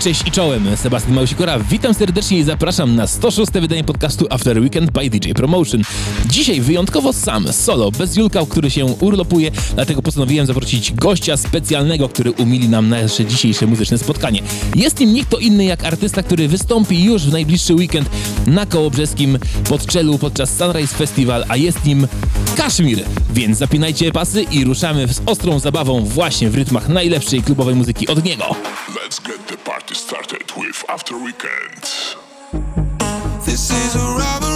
cześć i czołem. Sebastian Małsikora, witam serdecznie i zapraszam na 106. wydanie podcastu After Weekend by DJ Promotion. Dzisiaj wyjątkowo sam, solo, bez Julka, który się urlopuje, dlatego postanowiłem zaprosić gościa specjalnego, który umili nam nasze dzisiejsze muzyczne spotkanie. Jest nim nikt inny jak artysta, który wystąpi już w najbliższy weekend na Kołobrzeskim pod podczas Sunrise Festival, a jest nim Kaszmir. Więc zapinajcie pasy i ruszamy z ostrą zabawą właśnie w rytmach najlepszej klubowej muzyki od niego. Let's get the party started with After Weekend. This is a.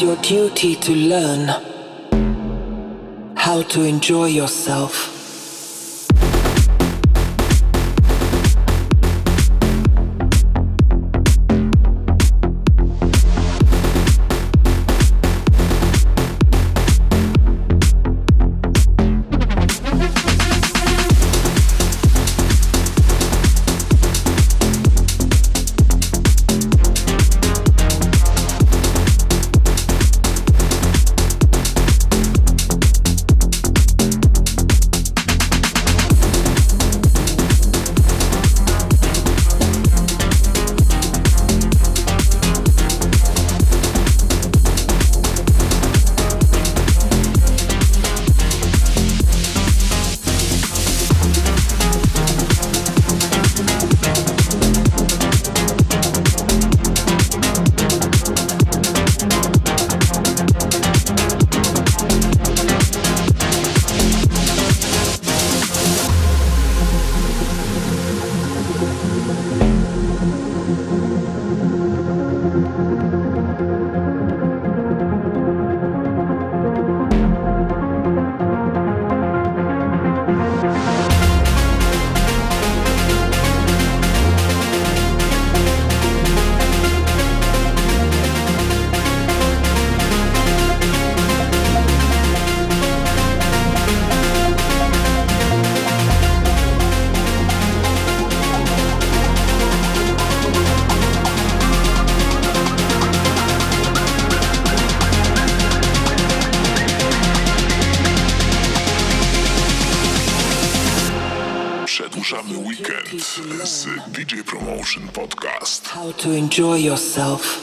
It's your duty to learn how to enjoy yourself. enjoy yourself.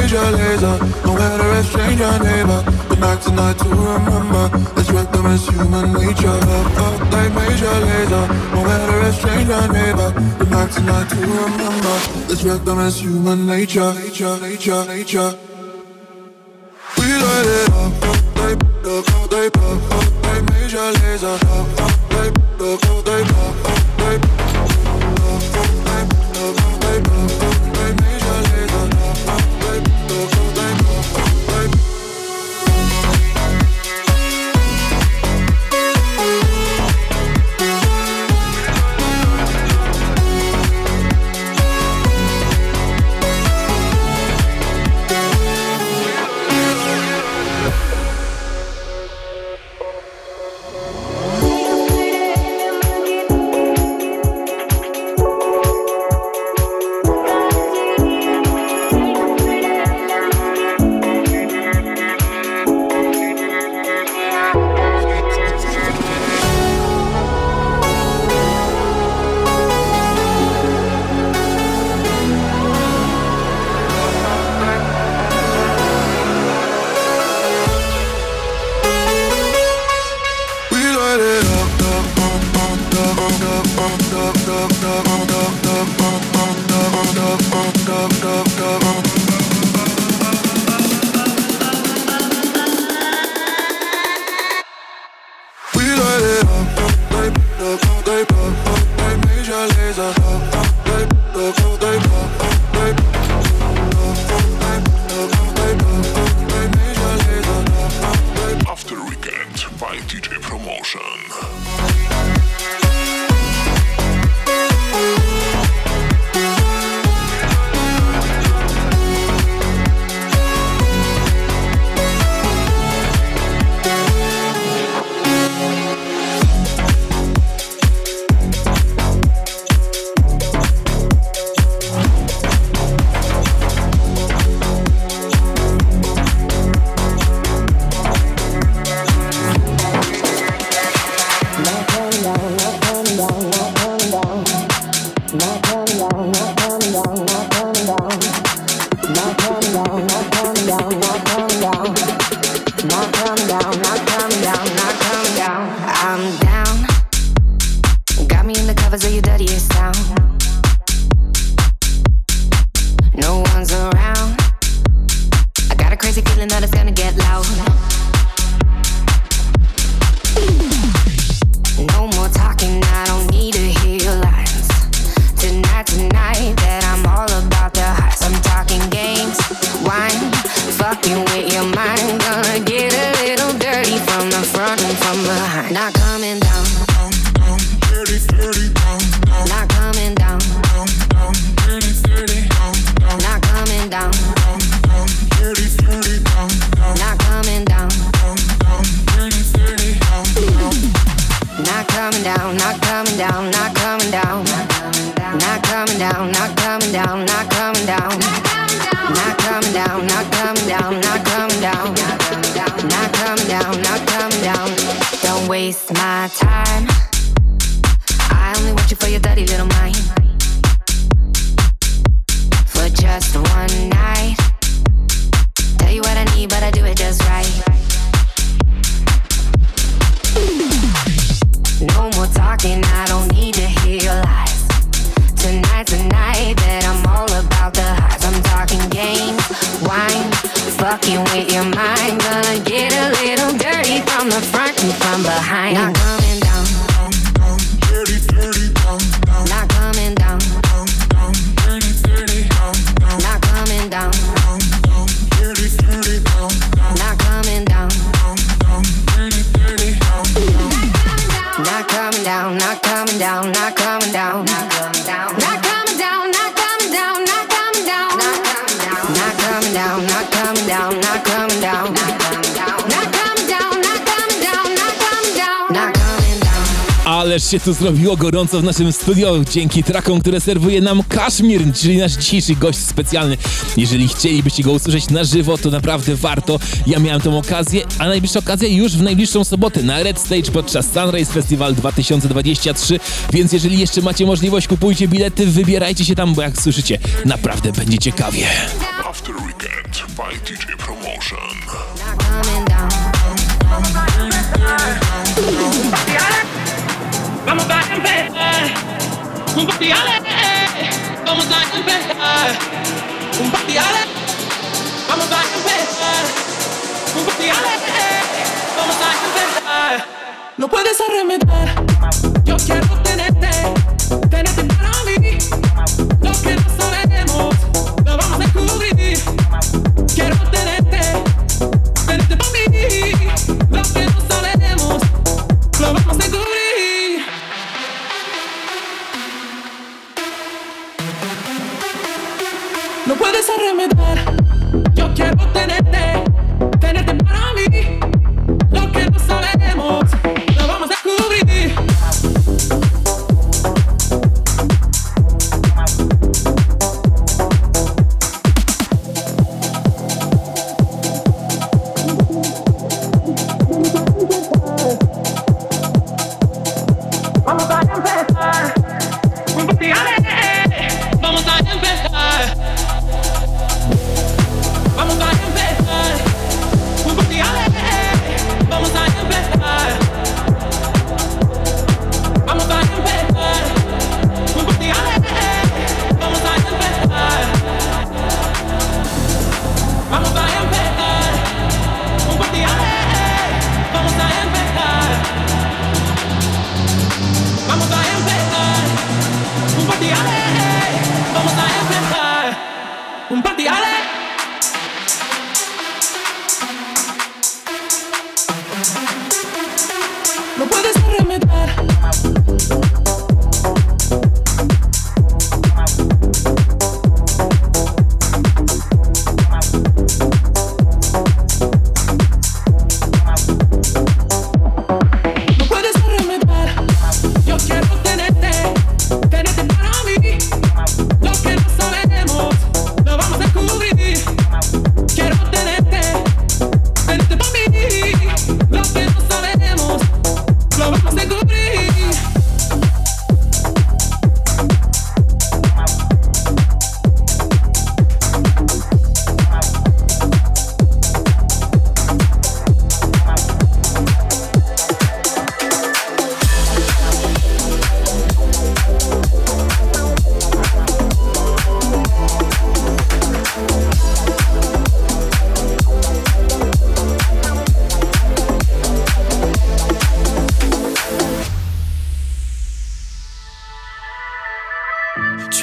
trade your laser. No matter if exchange your neighbor. But not tonight to remember. This rhythm is human nature. Up, up like Major Lazer. No matter if exchange your neighbor. But not tonight to remember. This rhythm is human nature. Nature, nature, nature. We light it up, up like, up, up like, up, up like Major Lazer. Up, up like, up, up like, up, up. fucking with your mind. Gonna get a little dirty from the front and from behind. Not coming down. down, down dirty, dirty, down, down. Not coming down. down, down dirty, dirty, down, down. Not coming down. down, down dirty, dirty, down, down. Not coming down. Not coming down. Not coming Ależ się tu zrobiło gorąco w naszym studio dzięki trackom, które serwuje nam Kaszmir, czyli nasz dzisiejszy gość specjalny. Jeżeli chcielibyście go usłyszeć na żywo, to naprawdę warto. Ja miałem tą okazję, a najbliższa okazja już w najbliższą sobotę na Red Stage podczas Sunrise Festival 2023, więc jeżeli jeszcze macie możliwość, kupujcie bilety, wybierajcie się tam, bo jak słyszycie, naprawdę będzie ciekawie. After Weekend by DJ Promotion. Vamos a empezar un parciale. Vamos a empezar un parciale. Vamos a empezar un parciale. Vamos a empezar. No puedes arremeter. Yo quiero tenerte, tenerte para mí. Lo que no sabemos, lo vamos a descubrir. Quiero tenerte No puedes arremeter.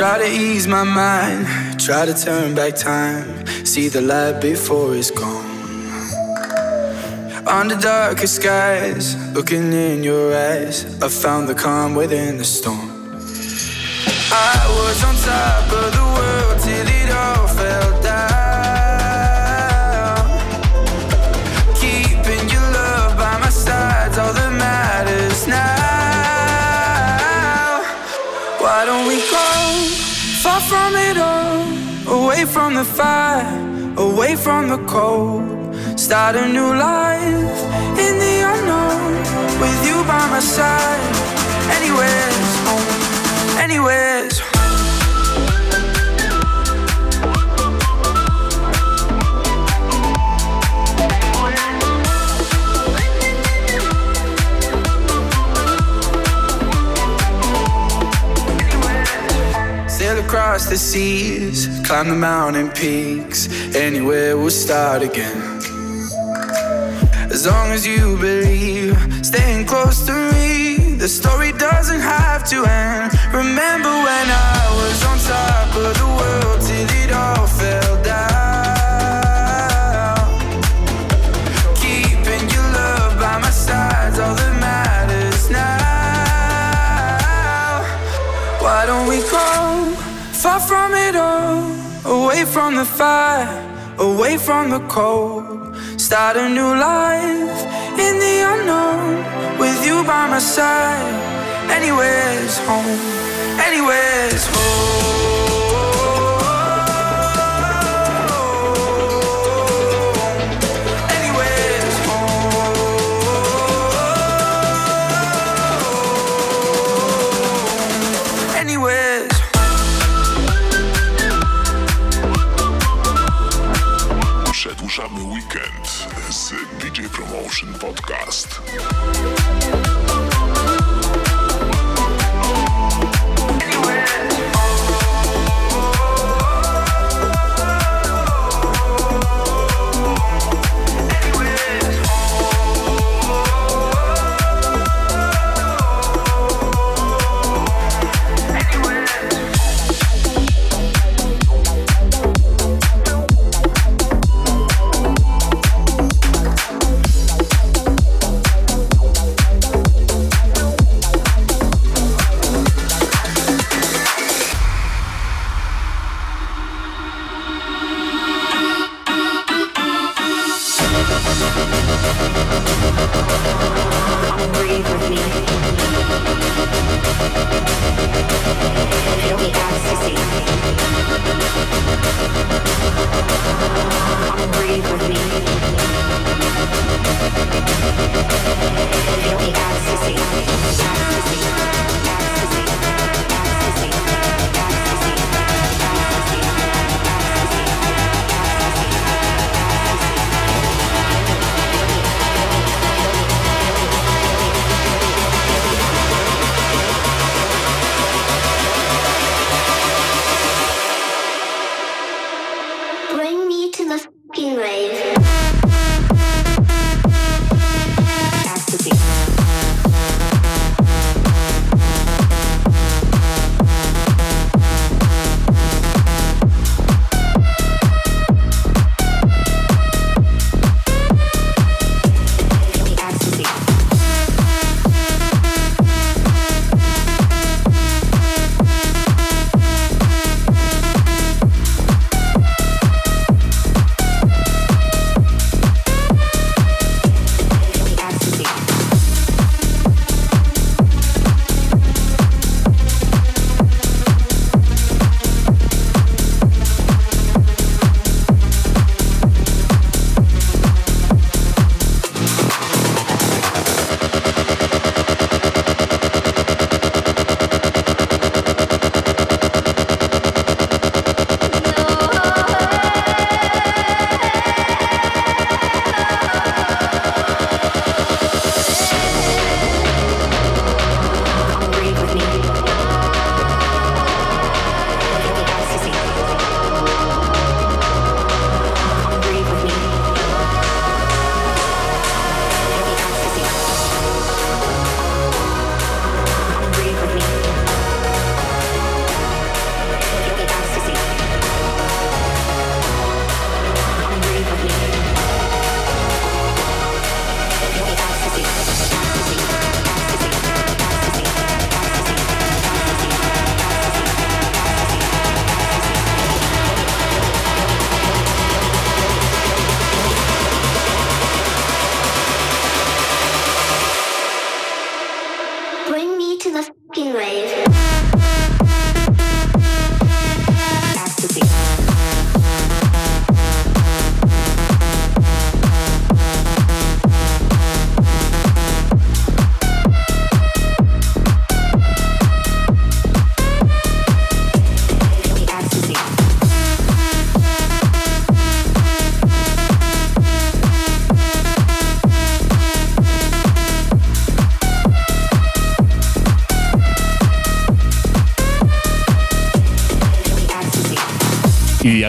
Try to ease my mind, try to turn back time, see the light before it's gone. Under darker skies, looking in your eyes, I found the calm within the storm. I was on top of the from the fire, away from the cold. Start a new life in the unknown. With you by my side, anywhere's home, anywhere's home. Sail across the seas, climb the mountain peaks. Anywhere we'll start again. As long as you believe, staying close to me, the story doesn't have to end. Remember when I was on top of the world till it all fell from the fire, away from the cold? Start a new life in the unknown with you by my side. Anywhere's home, anywhere's home. Motion Podcast.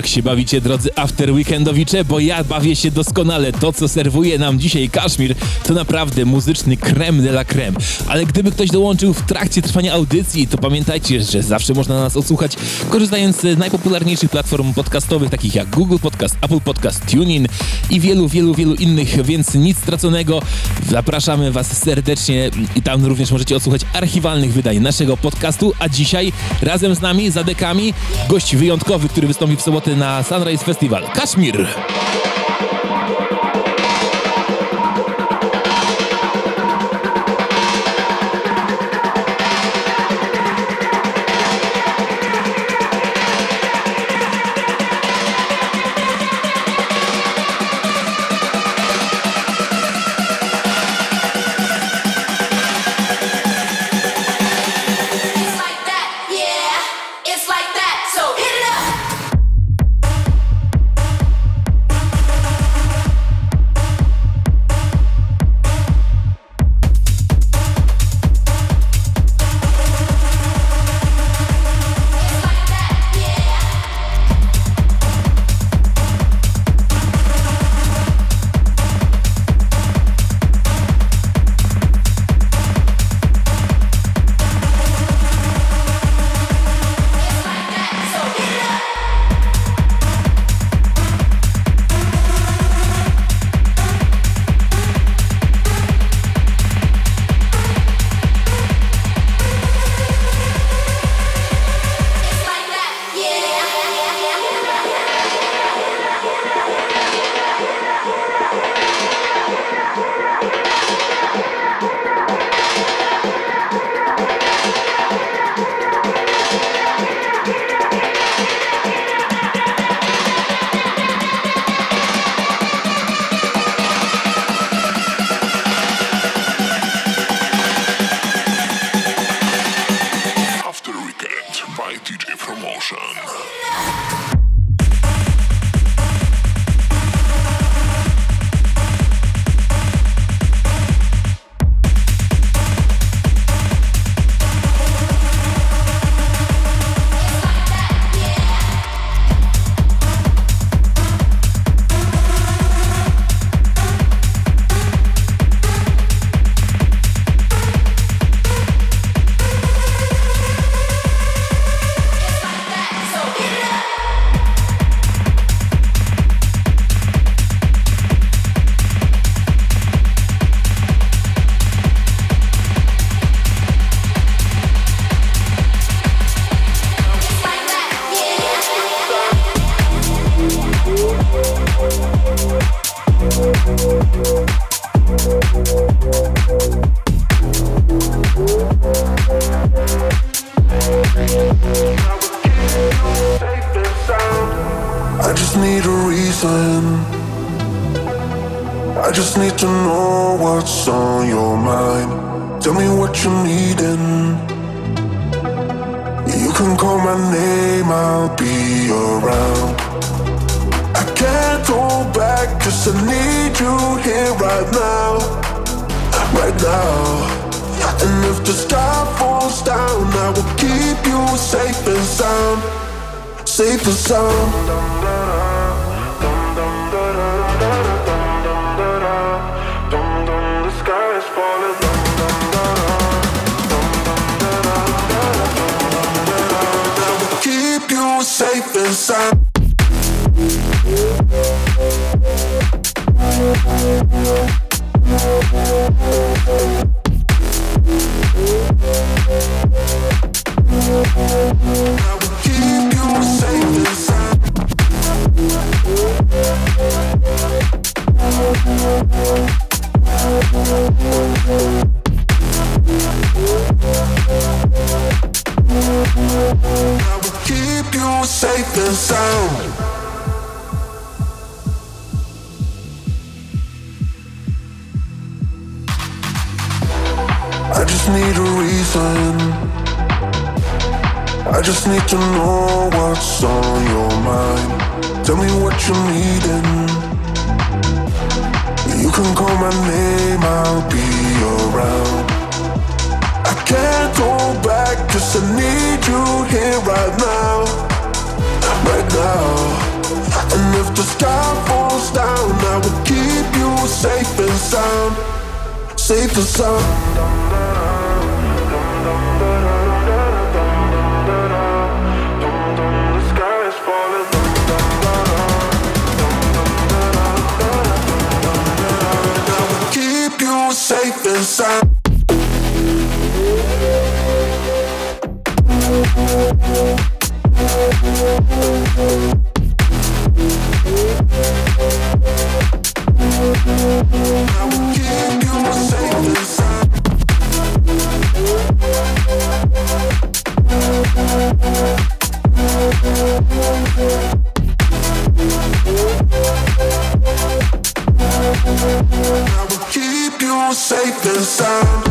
Się bawicie, drodzy after weekendowicze, bo ja bawię się doskonale. To, co serwuje nam dzisiaj Kaszmir, to naprawdę muzyczny creme de la creme. Ale gdyby ktoś dołączył w trakcie trwania audycji, to pamiętajcie, że zawsze można nas odsłuchać, korzystając z najpopularniejszych platform podcastowych, takich jak Google Podcast, Apple Podcast, TuneIn i wielu, wielu, wielu innych, więc nic straconego. Zapraszamy Was serdecznie i tam również możecie odsłuchać archiwalnych wydań naszego podcastu, a dzisiaj razem z nami, za dekami, gość wyjątkowy, który wystąpi w sobotę na Sunrise Festival. Kaszmir! need a reason. I just need to know what's on your mind. Tell me what you're needing. You can call my name, I'll be around. I can't hold back, cause I need you here right now. Right now. And if the sky falls down, I will keep you safe and sound. Safe and sound. You safe and need to know what's on your mind. Tell me what you're needing. You can call my name, I'll be around. I can't go back, cause I need you here right now. Right now. And if the sky falls down, I will keep you safe and sound. Safe and sound. Safe and sound. I will keep you safe safe and sound.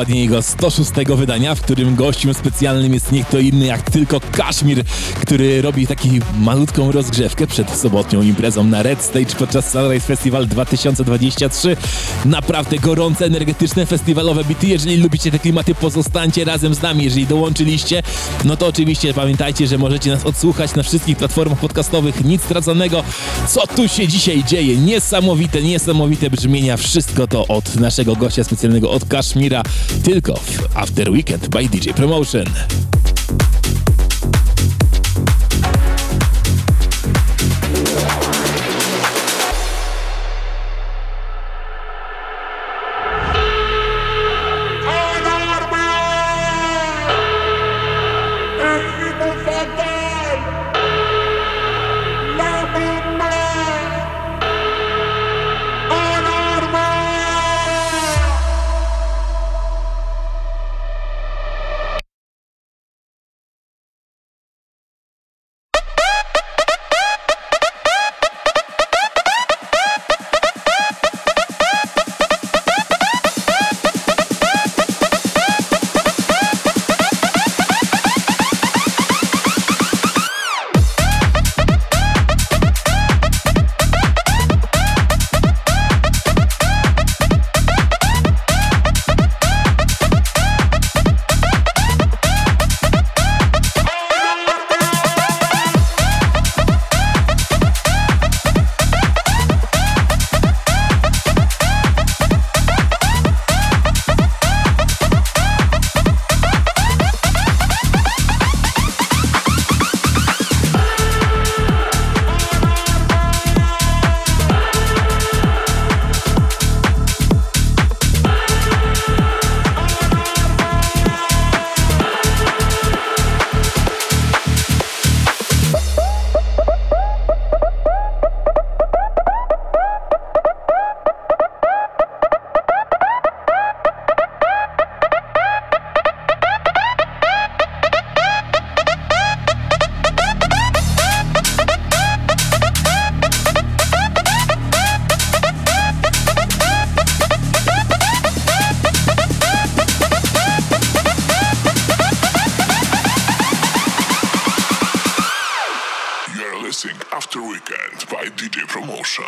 Dokładnie jego 106 wydania, w którym gościem specjalnym jest nie kto inny jak tylko Kaszmir, który robi taki malutką rozgrzewkę przed sobotnią imprezą na Red Stage podczas Sunrise Festival 2023. Naprawdę gorące, energetyczne, festiwalowe bity. Jeżeli lubicie te klimaty, pozostańcie razem z nami. Jeżeli dołączyliście, no to oczywiście pamiętajcie, że możecie nas odsłuchać na wszystkich platformach podcastowych. Nic straconego. Co tu się dzisiaj dzieje? Niesamowite, niesamowite brzmienia. Wszystko to od naszego gościa specjalnego, od Kaszmira, tylko w After Weekend by DJ Promotion. Emotion.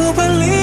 我本离。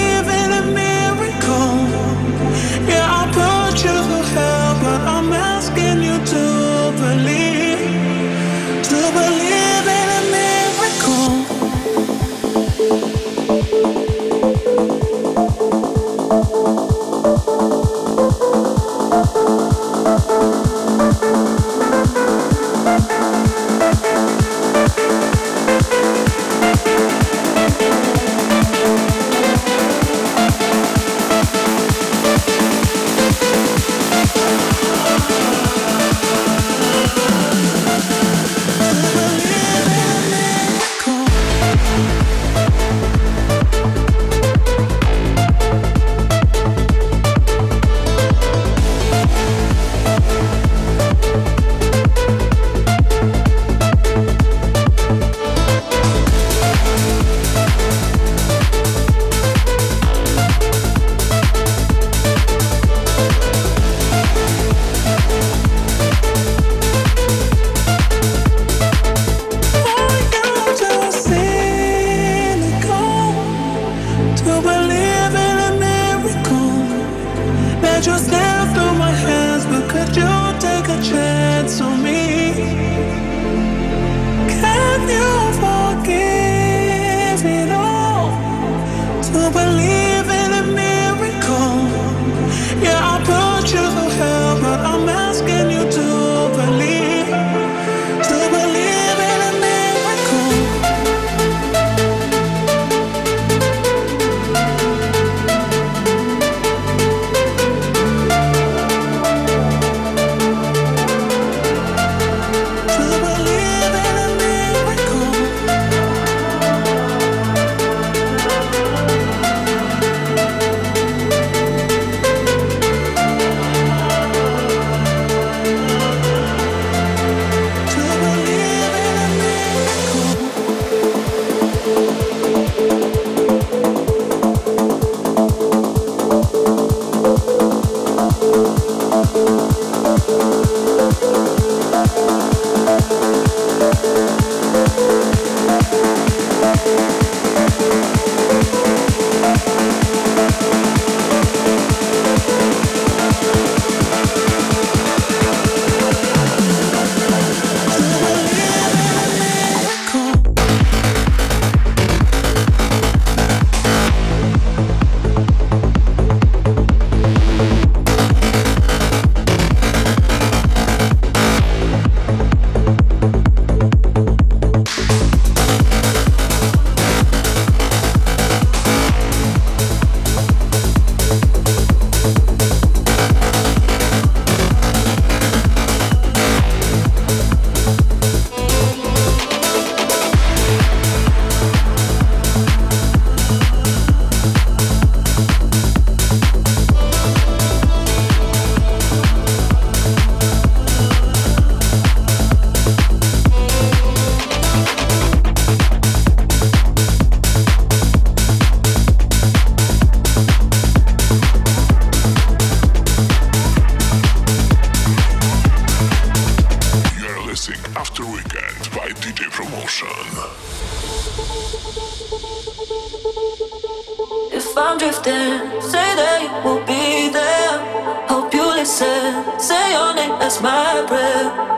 My prayer.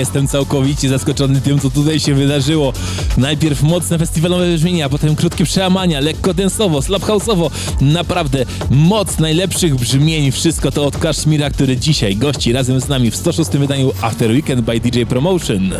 Jestem całkowicie zaskoczony tym, co tutaj się wydarzyło. Najpierw mocne festiwalowe brzmienia, potem krótkie przełamania, lekko densowo, slap house'owo. Naprawdę moc najlepszych brzmień. Wszystko to od Kashmira, który dzisiaj gości razem z nami w 106 wydaniu After Weekend by DJ Promotion.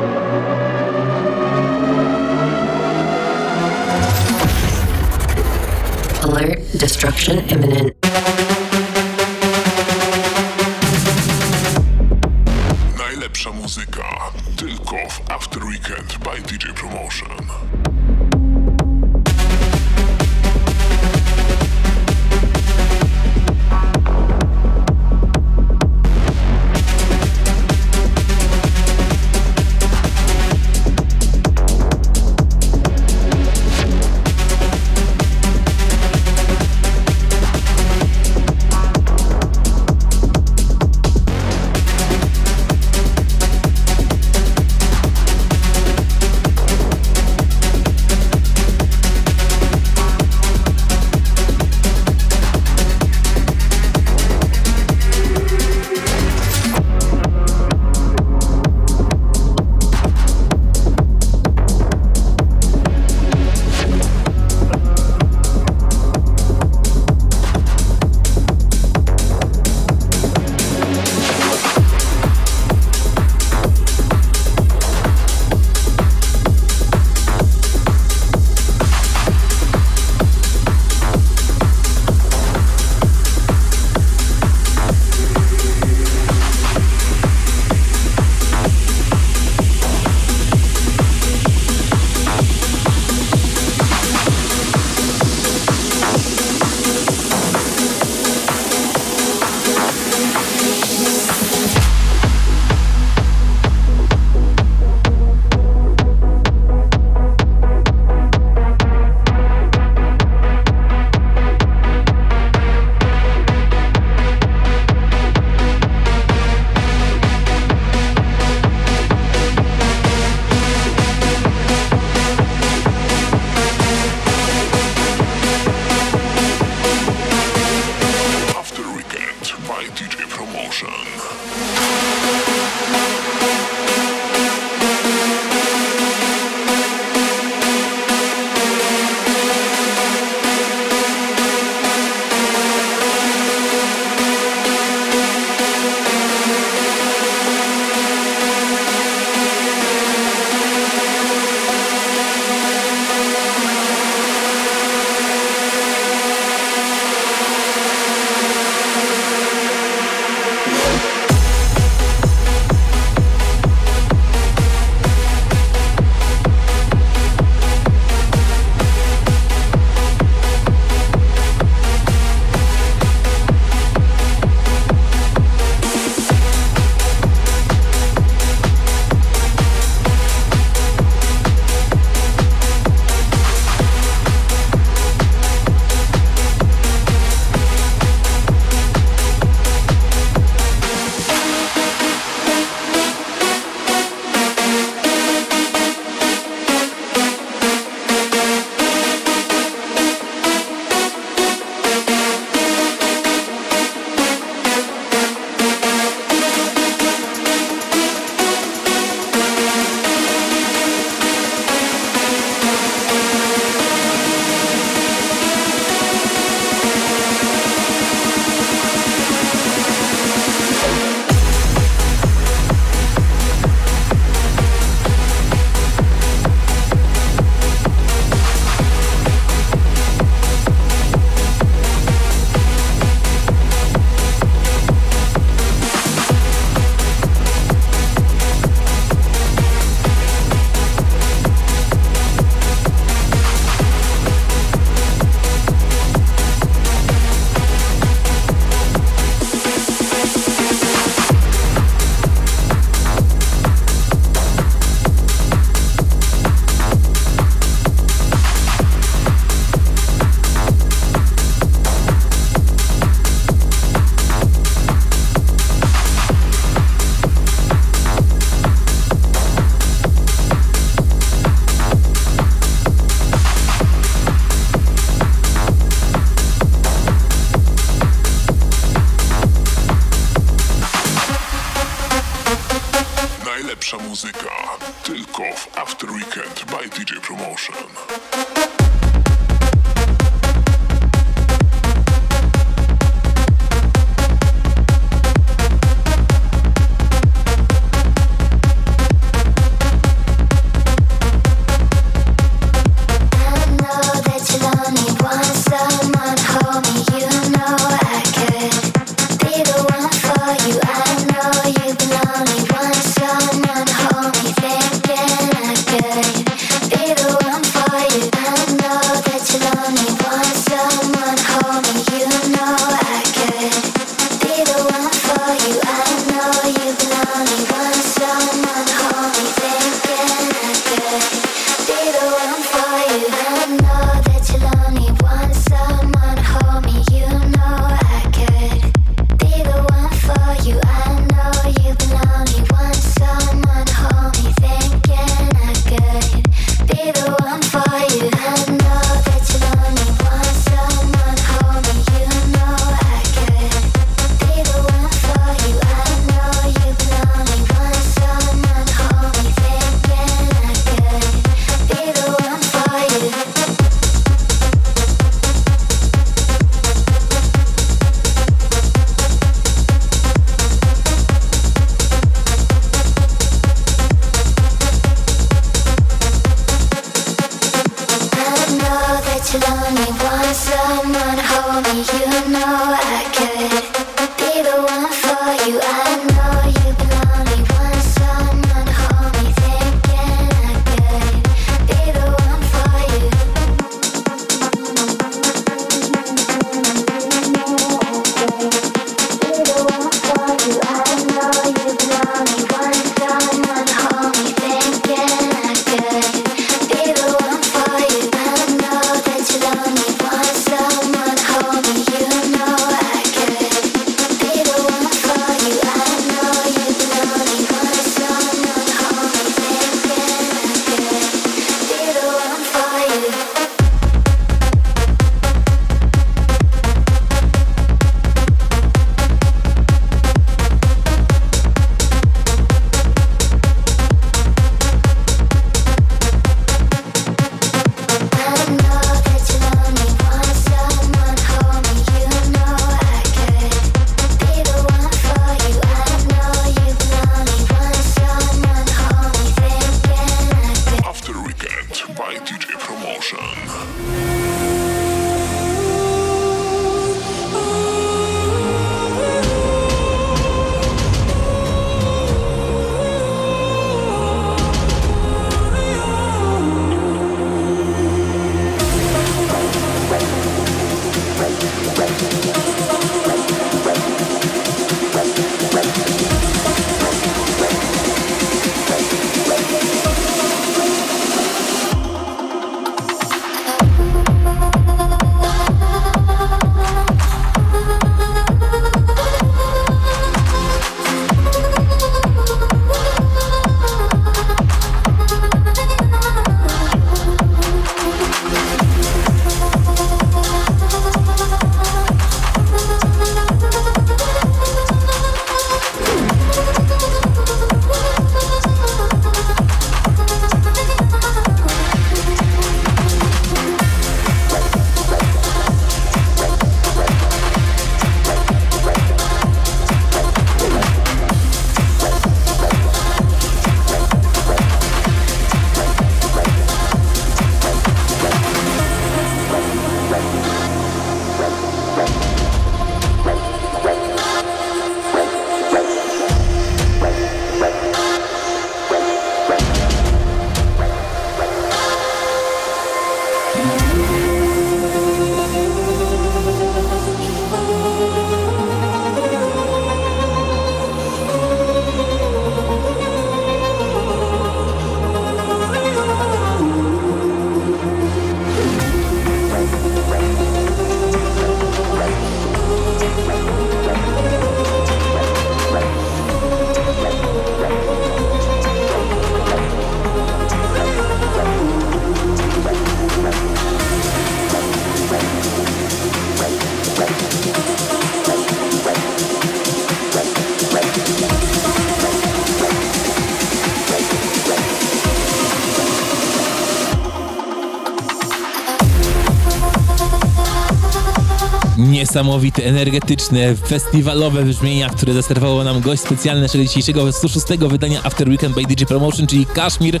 Niesamowite, energetyczne, festiwalowe brzmienia, które zaserwował nam gość specjalny naszego dzisiejszego 106 wydania After Weekend by DJ Promotion, czyli Kashmir.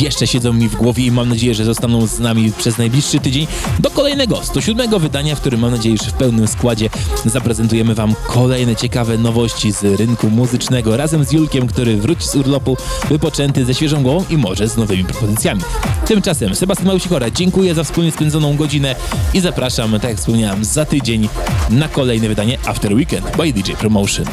Jeszcze siedzą mi w głowie i mam nadzieję, że zostaną z nami przez najbliższy tydzień do kolejnego 107 wydania, w którym mam nadzieję, że w pełnym składzie zaprezentujemy Wam kolejne ciekawe nowości z rynku muzycznego razem z Julkiem, który wróci z urlopu wypoczęty ze świeżą głową i może z nowymi propozycjami. Tymczasem Sebastian Małysikora, dziękuję za wspólnie spędzoną godzinę i zapraszam, tak jak wspomniałem, za tydzień na kolejne wydanie After Weekend by DJ Promotion.